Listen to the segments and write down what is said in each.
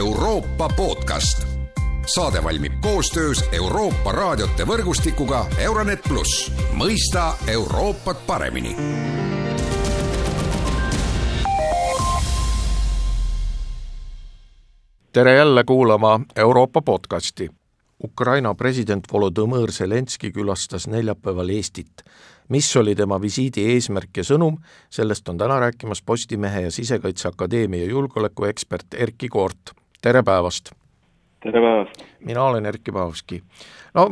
Euroopa podcast. saade valmib koostöös Euroopa raadiote võrgustikuga Euronet pluss, mõista Euroopat paremini tere jälle kuulama Euroopa podcasti. Ukraina president Volodõmõr Zelenskõi külastas neljapäeval Eestit. mis oli tema visiidi eesmärk ja sõnum, sellest on täna rääkimas Postimehe ja Sisekaitseakadeemia julgeolekuekspert Erkki Koort, tere päevast! tere päevast! mina olen Erkki Pahovski. no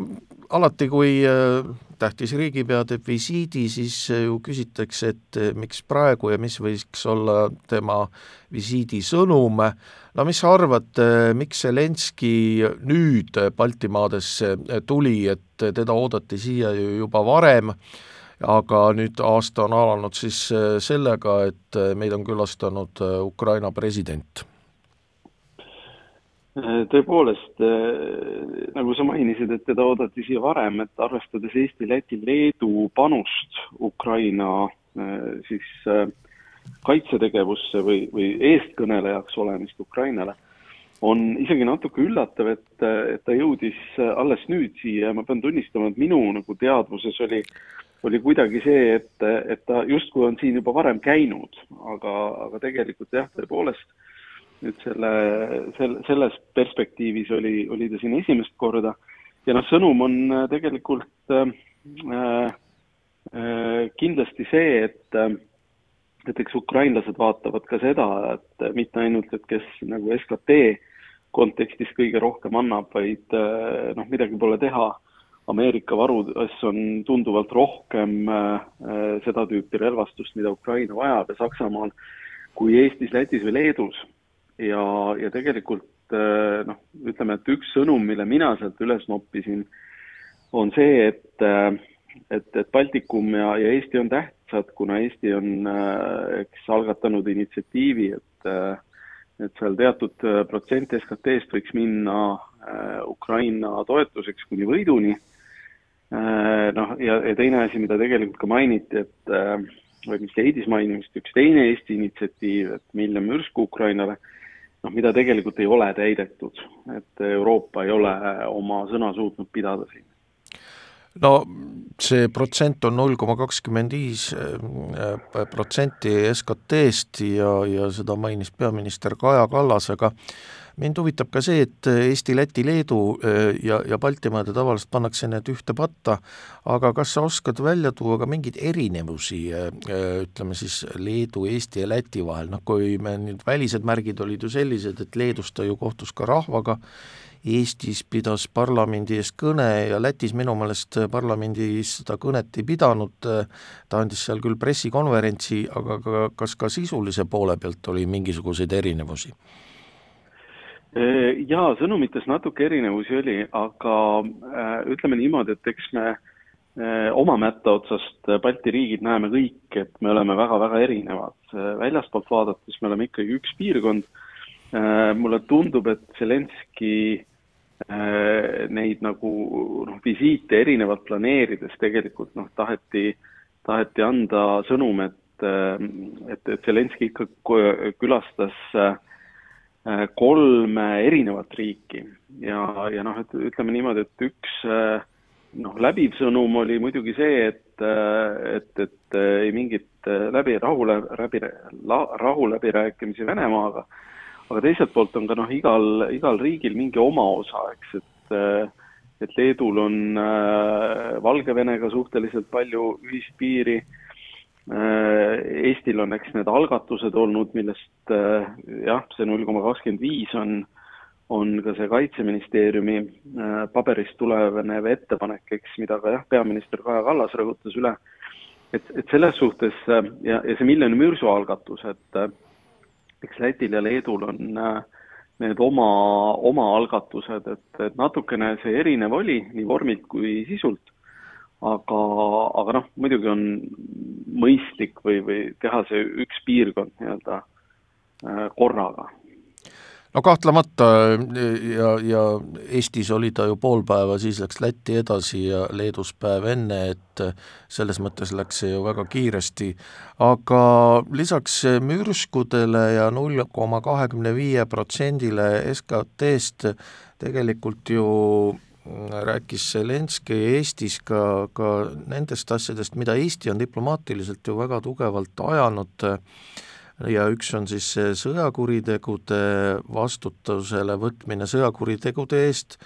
alati, kui äh, tähtis riigipea teeb visiidi, siis äh, ju küsitakse, et äh, miks praegu ja mis võiks olla tema visiidi sõnum. no mis sa arvad, miks Zelenskõi nüüd Baltimaadesse tuli, et teda oodati siia ju juba varem, aga nüüd aasta on alanud siis sellega, et meid on külastanud Ukraina president tõepoolest, äh, nagu sa mainisid, et teda oodati siia varem, et arvestades Eesti, Läti, Leedu panust Ukraina äh, siis äh, kaitsetegevusse või, või eestkõnelejaks olemist Ukrainale, on isegi natuke üllatav, et, et ta jõudis alles nüüd siia ja ma pean tunnistama, et minu nagu teadvuses oli, oli kuidagi see, et, et ta justkui on siin juba varem käinud, aga, aga tegelikult jah, tõepoolest nüüd selle, selle, selles perspektiivis oli, oli ta siin esimest korda. Ja noh, sõnum on äh, tegelikult äh, äh, kindlasti see, et äh, et eks ukrainlased vaatavad ka seda, et mitte ainult, et kes nagu SKT kontekstis kõige rohkem annab, vaid äh, noh, midagi pole teha, Ameerika varudes on tunduvalt rohkem äh, seda tüüpi relvastust, mida Ukraina vajab ja Saksamaal kui Eestis, Lätis või Leedus ja, ja tegelikult äh, noh, ütleme, et üks sõnum, mille mina sealt üles noppisin, on see, et äh, et, et Baltikum ja, ja Eesti on tähtsad, kuna Eesti on äh, eks algatanud initsiatiivi, et et seal teatud protsent SKT-st võiks minna Ukraina toetuseks kuni võiduni. Noh, ja, ja teine asi, mida tegelikult ka mainiti, et või mis leidis mainimist, üks teine Eesti initsiatiiv, et miljon mürsku Ukrainale noh, mida tegelikult ei ole täidetud, et Euroopa ei ole oma sõna suutnud pidada siin no see protsent on null koma kakskümmend viis äh, protsenti SKT-st ja, ja seda mainis peaminister Kaja Kallas, aga mind huvitab ka see, et Eesti, Läti, Leedu äh, ja, ja Baltimaade tavaliselt pannakse need ühte patta, aga kas sa oskad välja tuua ka mingeid erinevusi, äh, ütleme siis Leedu, Eesti ja Läti vahel, noh kui me nüüd välised märgid olid ju sellised, et Leedus ta ju kohtus ka rahvaga, Eestis pidas parlamendi ees kõne ja Lätis minu meelest parlamendis seda kõnet ei pidanud, ta andis seal küll pressikonverentsi, aga ka, kas ka sisulise poole pealt oli mingisuguseid erinevusi? Jaa, sõnumites natuke erinevusi oli, aga äh, ütleme niimoodi, et eks me äh, oma mätta otsast Balti riigid näeme kõik, et me oleme väga-väga erinevad. väljastpoolt vaadates me oleme ikkagi üks piirkond äh,, mulle tundub, et Zelenskõi äh, neid nagu noh, visiite erinevalt planeerides tegelikult noh, taheti, taheti anda sõnum, et, äh, et, et Zelenskõi ikka külastas äh, kolme erinevat riiki. Ja, ja noh, et ütleme niimoodi, et üks äh, noh, läbiv sõnum oli muidugi see, et, et, et ei mingit läbi, rahu, läbi, rahuläbirääkimisi Venemaaga, aga teiselt poolt on ka noh, igal, igal riigil mingi oma osa, eks, et et Leedul on äh, Valgevenega suhteliselt palju ühist piiri äh,, Eestil on eks need algatused olnud, millest äh, jah, see null koma kakskümmend viis on, on ka see Kaitseministeeriumi äh, paberist tulenev ettepanek, eks, mida ka jah, peaminister Kaja Kallas rõhutas üle, et, et selles suhtes äh, ja, ja see miljoni mürsu algatus, et äh, eks Lätil ja Leedul on äh, need oma, oma algatused, et, et natukene see erinev oli nii vormilt kui sisult, aga, aga noh, muidugi on mõistlik või, või teha see üks piirkond nii-öelda äh, korraga no kahtlemata ja, ja Eestis oli ta ju pool päeva, siis läks Lätti edasi ja Leedus päev enne, et selles mõttes läks see ju väga kiiresti, aga lisaks mürskudele ja null koma kahekümne viie protsendile SKT-st tegelikult ju rääkis Zelenskõi Eestis ka, ka nendest asjadest, mida Eesti on diplomaatiliselt ju väga tugevalt ajanud. äh, ja üks on siis sõjakuritegude vastutusele võtmine sõjakuritegude eest.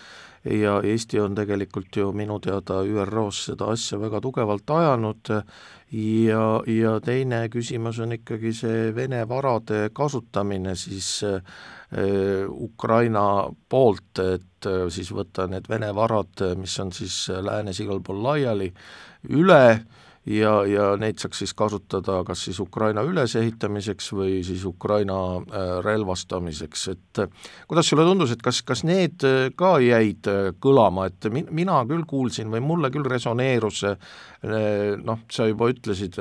Ja Eesti on tegelikult ju minu teada ÜRO-s seda asja väga tugevalt ajanud. Ja, ja teine küsimus on ikkagi see Vene varade kasutamine siis äh, Ukraina poolt, et äh, siis võtta need Vene varad, mis on siis läänes igal pool laiali, üle ja, ja neid saaks siis kasutada kas siis Ukraina ülesehitamiseks või siis Ukraina äh, relvastamiseks, et äh, kuidas sulle tundus, et kas, kas need äh, ka jäid kõlama, et min-, mina küll kuulsin või mulle küll resoneerus see noh, sa juba ütlesid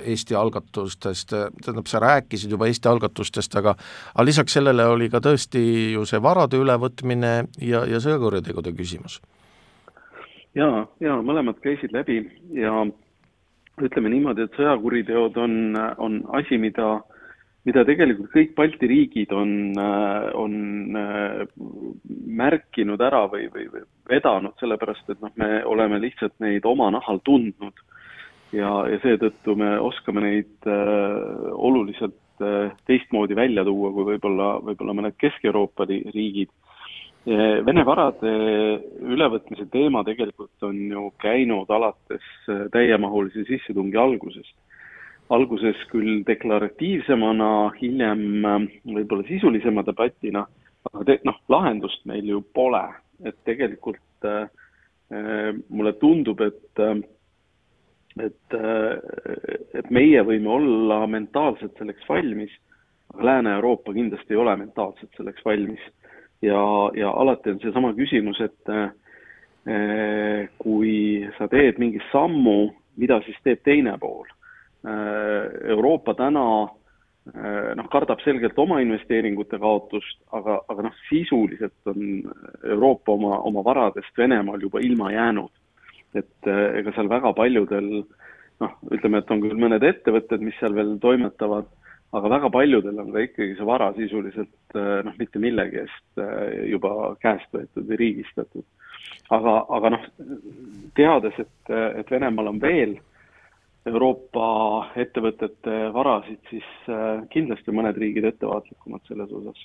Eesti algatustest, tähendab, sa rääkisid juba Eesti algatustest, aga aga lisaks sellele oli ka tõesti ju see varade ülevõtmine ja, ja sõjakuritegude küsimus jaa, jaa, mõlemad käisid läbi ja ütleme niimoodi, et sõjakuriteod on, on asi, mida, mida tegelikult kõik Balti riigid on, on märkinud ära või, või, või vedanud, sellepärast et noh, me oleme lihtsalt neid oma nahal tundnud. ja, ja seetõttu me oskame neid äh, oluliselt äh, teistmoodi välja tuua kui võib-olla, võib-olla mõned Kesk-Euroopa riigid Vene varade ülevõtmise teema tegelikult on ju käinud alates äh, täiemahulise sissetungi algusest. alguses küll deklaratiivsemana, hiljem võib-olla sisulisema debatina, aga te-, noh, lahendust meil ju pole. et tegelikult äh mulle tundub, et et, et meie võime olla mentaalselt selleks valmis, aga Lääne-Euroopa kindlasti ei ole mentaalselt selleks valmis ja, ja alati on seesama küsimus, et eh, kui sa teed mingi sammu, mida siis teeb teine pool? Eh, Euroopa täna eh, noh, kardab selgelt oma investeeringute kaotust, aga, aga noh, sisuliselt on Euroopa oma, oma varadest Venemaal juba ilma jäänud. et ega seal väga paljudel noh, ütleme, et on küll mõned ettevõtted, mis seal veel toimetavad, aga väga paljudel on ka ikkagi see vara sisuliselt eh, noh, mitte millegi eest eh, juba käest võetud või riigistatud. aga, aga noh, teades, et, et Venemaal on veel Euroopa ettevõtete varasid, siis eh, kindlasti mõned riigid ettevaatlikumad selles osas.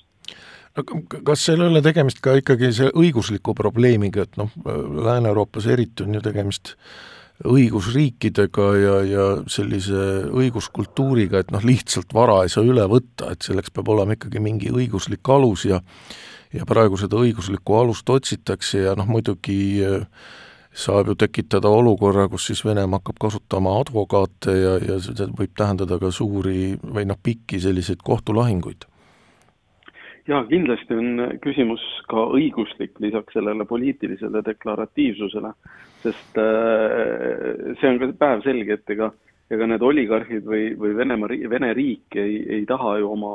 no kas seal ei ole tegemist ka ikkagi see õigusliku probleemiga, et noh, Lääne-Euroopas eriti on ju tegemist äh, õigusriikidega ja, ja sellise õiguskultuuriga, et noh, lihtsalt vara ei saa üle võtta, et selleks peab olema ikkagi mingi õiguslik alus ja ja praegu seda õiguslikku alust otsitakse ja noh, muidugi äh, saab ju tekitada olukorra, kus siis Venemaa hakkab kasutama advokaate ja, ja see võib tähendada ka suuri või noh, pikki selliseid kohtulahinguid jaa, kindlasti on küsimus ka õiguslik lisaks sellele poliitilisele deklaratiivsusele, sest äh, see on ka päevselge, et ega ega need oligarhid või, või Venemaa, Vene riik ei, ei taha ju oma,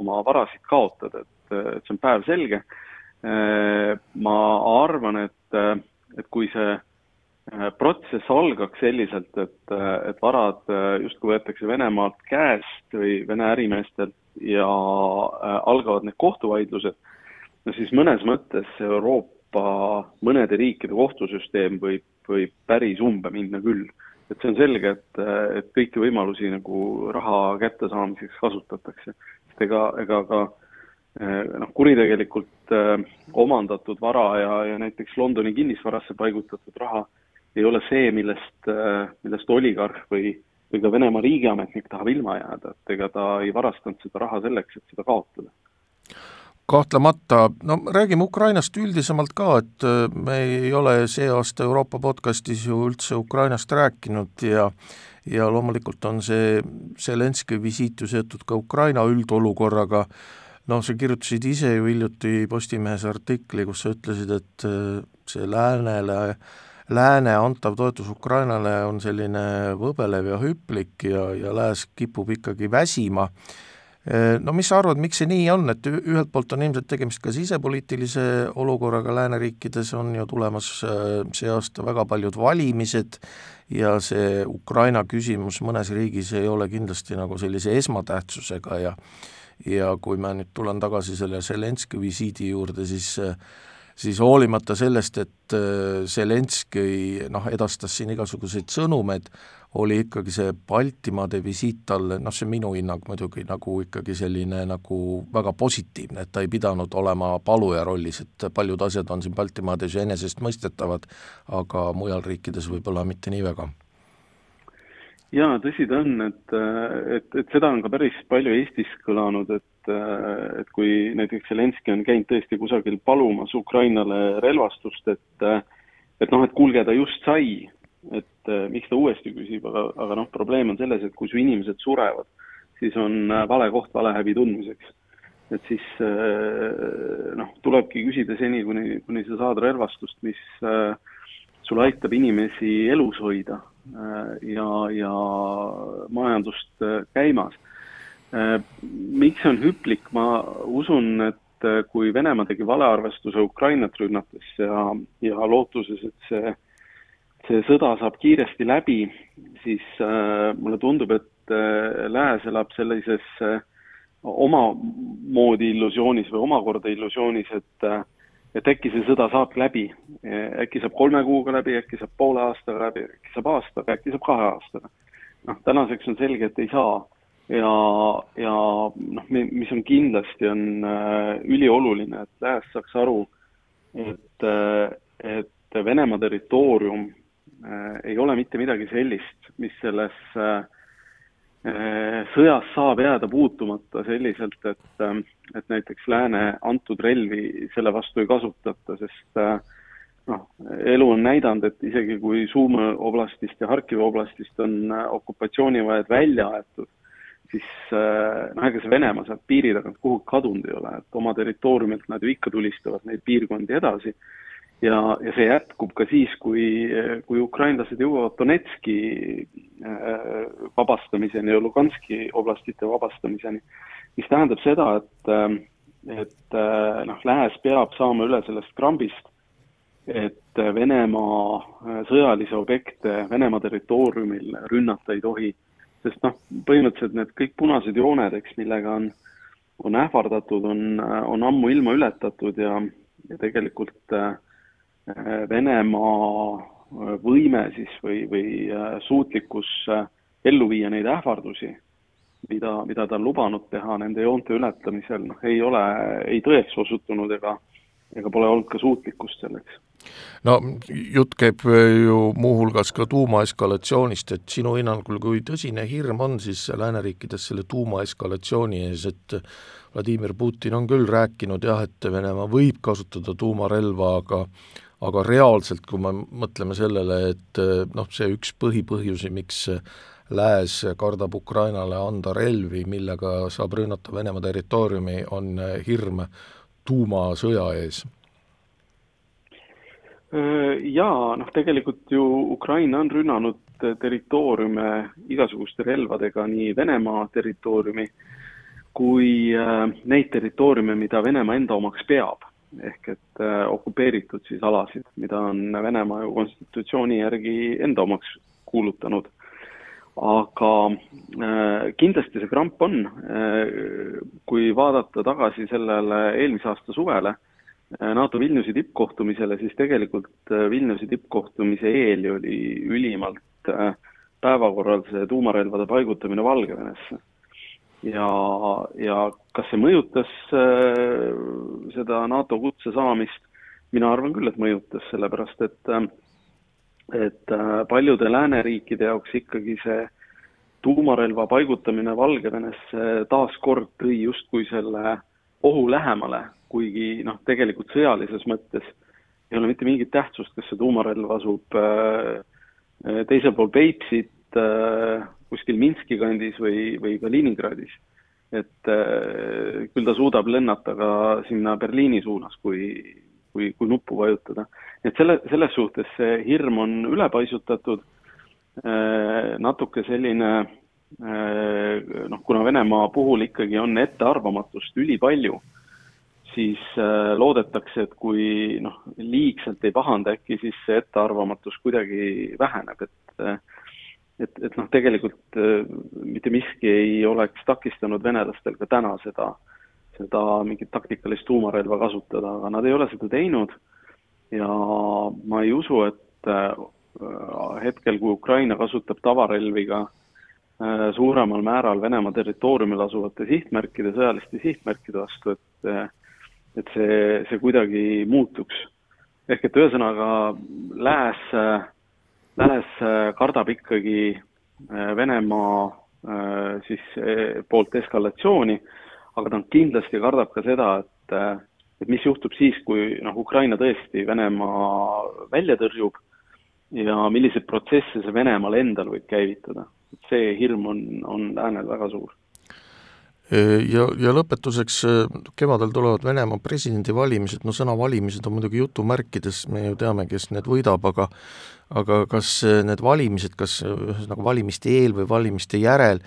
oma varasid kaotada, et, et see on päevselge. Äh, ma arvan, et, et kui see protsess algaks selliselt, et, et varad justkui võetakse Venemaalt käest või Vene ärimeestelt ja äh, algavad need kohtuvaidlused, no siis mõnes mõttes Euroopa mõnede riikide kohtusüsteem võib, võib päris umbe minna küll. et see on selge, et, et kõiki võimalusi nagu raha kättesaamiseks kasutatakse. sest ega, ega ka äh, noh, kuritegelikult äh, omandatud vara ja, ja näiteks Londoni kinnisvarasse paigutatud raha ei ole see, millest, millest oligarh või või ka Venemaa riigiametnik tahab ilma jääda, et ega ta ei varastanud seda raha selleks, et seda kaotada. Kahtlemata, no räägime Ukrainast üldisemalt ka, et äh, me ei ole see aasta Euroopa podcastis ju üldse Ukrainast rääkinud ja ja loomulikult on see Zelenskõi visiit ju seotud ka Ukraina üldolukorraga, noh, sa kirjutasid ise ju hiljuti Postimehes artikli, kus sa ütlesid, et äh, see läänele äh, lääne antav toetus Ukrainale on selline võbelev ja hüplik ja, ja lääs kipub ikkagi väsima, no mis sa arvad, miks see nii on, et ühelt poolt on ilmselt tegemist ka sisepoliitilise olukorraga, lääneriikides on ju tulemas see aasta väga paljud valimised ja see Ukraina küsimus mõnes riigis ei ole kindlasti nagu sellise esmatähtsusega ja ja kui ma nüüd tulen tagasi selle Zelenskõi visiidi juurde, siis siis hoolimata sellest, et Zelenskõi noh, edastas siin igasuguseid sõnumeid, oli ikkagi see Baltimaade visiit talle, noh see on minu hinnang muidugi, nagu ikkagi selline nagu väga positiivne, et ta ei pidanud olema paluja rollis, et paljud asjad on siin Baltimaades ju enesestmõistetavad, aga mujal riikides võib-olla mitte nii väga. Jaa, tõsi ta on, et, et, et seda on ka päris palju Eestis kõlanud, et, et kui näiteks Zelenskõi on käinud tõesti kusagil palumas Ukrainale relvastust, et et noh, et kuulge, ta just sai, et äh, miks ta uuesti küsib, aga, aga noh, probleem on selles, et kui su inimesed surevad, siis on äh, vale koht valehäbi tundmiseks. et siis äh, noh, tulebki küsida seni, kuni, kuni sa saad relvastust, mis äh, sulle aitab inimesi elus hoida äh, ja, ja majandust äh, käimas äh,. Miks see on hüplik, ma usun, et äh, kui Venemaa tegi valearvestuse Ukrainat rünnates ja, ja lootuses, et see see sõda saab kiiresti läbi, siis äh, mulle tundub, et äh, Lääs elab sellises äh, omamoodi illusioonis või omakorda illusioonis, et äh, et äkki see sõda saabki läbi, äkki saab kolme kuuga läbi, äkki saab poole aastaga läbi, äkki saab aastaga, äkki saab kahe aastaga. noh, tänaseks on selge, et ei saa ja, ja noh, mis on kindlasti, on äh, ülioluline, et Lääs saaks aru, et äh,, et Venemaa territoorium Äh, ei ole mitte midagi sellist, mis selles äh, äh, sõjas saab jääda puutumata selliselt, et, et näiteks lääne antud relvi selle vastu ei kasutata, sest noh, elu on näidanud, et isegi kui Suumõ oblastist ja Harkivi oblastist on okupatsiooniväed välja aetud, siis noh, ega see Venemaa sealt piiri tagant kuhugi kadunud ei ole, et oma territooriumilt nad ju ikka tulistavad neid piirkondi edasi. Ja, ja see jätkub ka siis, kui, kui ukrainlased jõuavad Donetski äh, vabastamiseni ja Luganski oblastite vabastamiseni, mis tähendab seda, et, äh, et äh, noh, Lääs peab saama üle sellest krambist, et Venemaa sõjalisi objekte Venemaa territooriumil rünnata ei tohi, sest noh, põhimõtteliselt need kõik punased jooned, eks, millega on, on ähvardatud, on, on ammuilma ületatud ja, ja tegelikult äh, Venemaa äh, võime siis või, või äh, suutlikkus ellu viia neid ähvardusi, mida, mida ta on lubanud teha nende joonte ületamisel, noh, ei ole, ei tõeks osutunud ega, ega pole olnud ka suutlikkust selleks no jutt käib ju muuhulgas ka tuumaeskalatsioonist, et sinu hinnangul, kui tõsine hirm on siis lääneriikides selle tuumaeskalatsiooni ees, et Vladimir Putin on küll rääkinud jah, et Venemaa võib kasutada tuumarelva, aga aga reaalselt, kui me mõtleme sellele, et noh, see üks põhipõhjusi, miks Lääs kardab Ukrainale anda relvi, millega saab rünnata Venemaa territooriumi, on hirm tuumasõja ees Jaa, noh tegelikult ju Ukraina on rünnanud territooriume igasuguste relvadega, nii Venemaa territooriumi kui neid territooriume, mida Venemaa enda omaks peab ehk et äh, okupeeritud siis alasid, mida on Venemaa ju konstitutsiooni järgi enda omaks kuulutanud. aga äh, kindlasti see kramp on äh,, kui vaadata tagasi sellele eelmise aasta suvele äh,, NATO Vilniusi tippkohtumisele, siis tegelikult äh, Vilniusi tippkohtumise eel oli ülimalt äh, päevakorral see tuumarelvade paigutamine Valgevenesse. Ja, ja kas see mõjutas äh, seda NATO kutse saamist, mina arvan küll, et mõjutas, sellepärast et äh, et äh, paljude lääneriikide jaoks ikkagi see tuumarelva paigutamine Valgevenesse taaskord tõi justkui selle ohu lähemale, kuigi noh, tegelikult sõjalises mõttes ei ole mitte mingit tähtsust, kas see tuumarelv asub äh, teisel pool Peipsit äh,, kuskil Minski kandis või, või Kaliningradis. et äh, küll ta suudab lennata ka sinna Berliini suunas, kui, kui, kui nuppu vajutada. et selle, selles suhtes see hirm on ülepaisutatud äh,, natuke selline noh, kuna Venemaa puhul ikkagi on ettearvamatust ülipalju, siis loodetakse, et kui noh, liigselt ei pahanda, äkki siis see ettearvamatus kuidagi väheneb, et et, et noh, tegelikult mitte miski ei oleks takistanud venelastel ka täna seda, seda mingit taktikalist tuumarelva kasutada, aga nad ei ole seda teinud. Ja ma ei usu, et hetkel, kui Ukraina kasutab tavarelvi ka äh, suuremal määral Venemaa territooriumil asuvate sihtmärkide, sõjaliste sihtmärkide vastu, et äh, et see, see kuidagi muutuks. ehk et ühesõnaga, lääs, lääs kardab ikkagi äh, Venemaa siis poolt eskalatsiooni, aga ta kindlasti kardab ka seda, et et mis juhtub siis, kui noh, Ukraina tõesti Venemaa välja tõrjub ja milliseid protsesse see Venemaal endal võib käivitada. See hirm on, on läänel väga suur. Ja, ja lõpetuseks, kevadel tulevad Venemaa presidendivalimised, no sõna valimised on muidugi jutumärkides, me ju teame, kes need võidab, aga aga kas need valimised, kas ühesõnaga valimiste eel või valimiste järel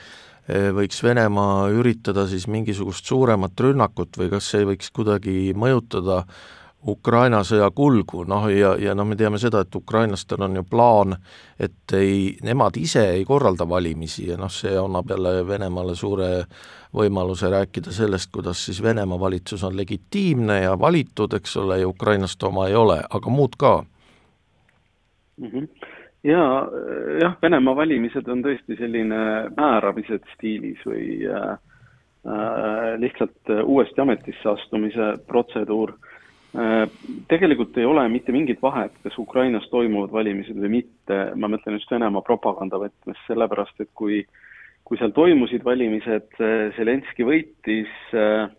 võiks Venemaa üritada siis mingisugust suuremat rünnakut või kas see võiks kuidagi mõjutada äh, Ukraina sõja kulgu, noh ja, ja noh, me teame seda, et ukrainlastel on ju plaan, et ei, nemad ise ei korralda valimisi ja noh, see annab jälle Venemaale suure võimaluse rääkida sellest, kuidas siis Venemaa valitsus on legitiimne ja valitud, eks ole, ja ukrainlaste oma ei ole, aga muud ka mm. -hmm. ja jah, Venemaa valimised on tõesti selline määramised stiilis või äh, äh, lihtsalt uuesti ametisse astumise protseduur Äh, tegelikult ei ole mitte mingit vahet, kas Ukrainas toimuvad valimised või mitte, ma mõtlen just Venemaa propaganda võtmes, sellepärast et kui, kui seal toimusid valimised, äh, Zelenskõi võitis, äh,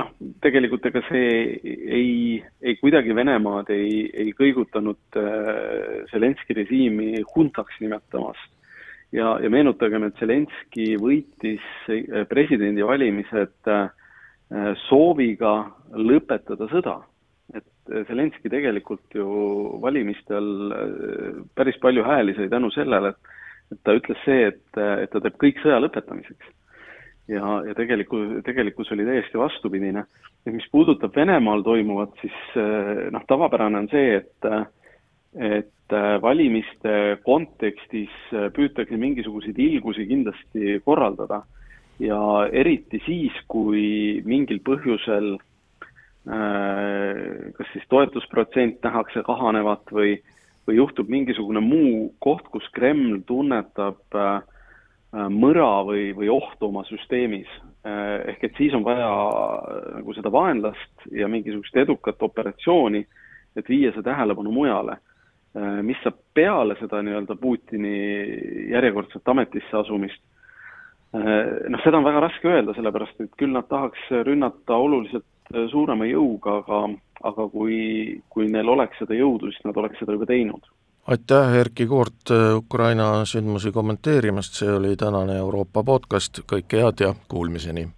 noh, tegelikult ega see ei, ei kuidagi Venemaad ei, ei kõigutanud Zelenskõi režiimi huntaks nimetamast. ja, ja meenutagem, et Zelenskõi võitis presidendivalimised äh, Äh, sooviga lõpetada sõda. et äh, Zelenskõi tegelikult ju valimistel äh, päris palju hääli sai tänu sellele, et et ta ütles see, et, et ta teeb kõik sõja lõpetamiseks. ja, ja tegelikku, tegelikkus oli täiesti vastupidine. et mis puudutab Venemaal toimuvat, siis noh, tavapärane on see, et et valimiste kontekstis püütakse mingisuguseid ilgusi kindlasti korraldada ja eriti siis, kui mingil põhjusel äh, kas siis toetusprotsent nähakse kahanevat või, või juhtub mingisugune muu koht, kus Kreml tunnetab äh, mõra või, või ohtu oma süsteemis. Äh, ehk et siis on vaja nagu seda vaenlast ja mingisugust edukat operatsiooni, et viia see tähelepanu mujale. mis saab peale seda nii-öelda Putini järjekordset ametisse asumist noh, seda on väga raske öelda, sellepärast et küll nad tahaks rünnata oluliselt äh, suurema jõuga, aga, aga kui, kui neil oleks seda jõudu, siis nad oleks seda juba teinud. aitäh, Erkki Koort, äh, Ukraina sündmusi kommenteerimast, see oli tänane Euroopa podcast, kõike head ja kuulmiseni!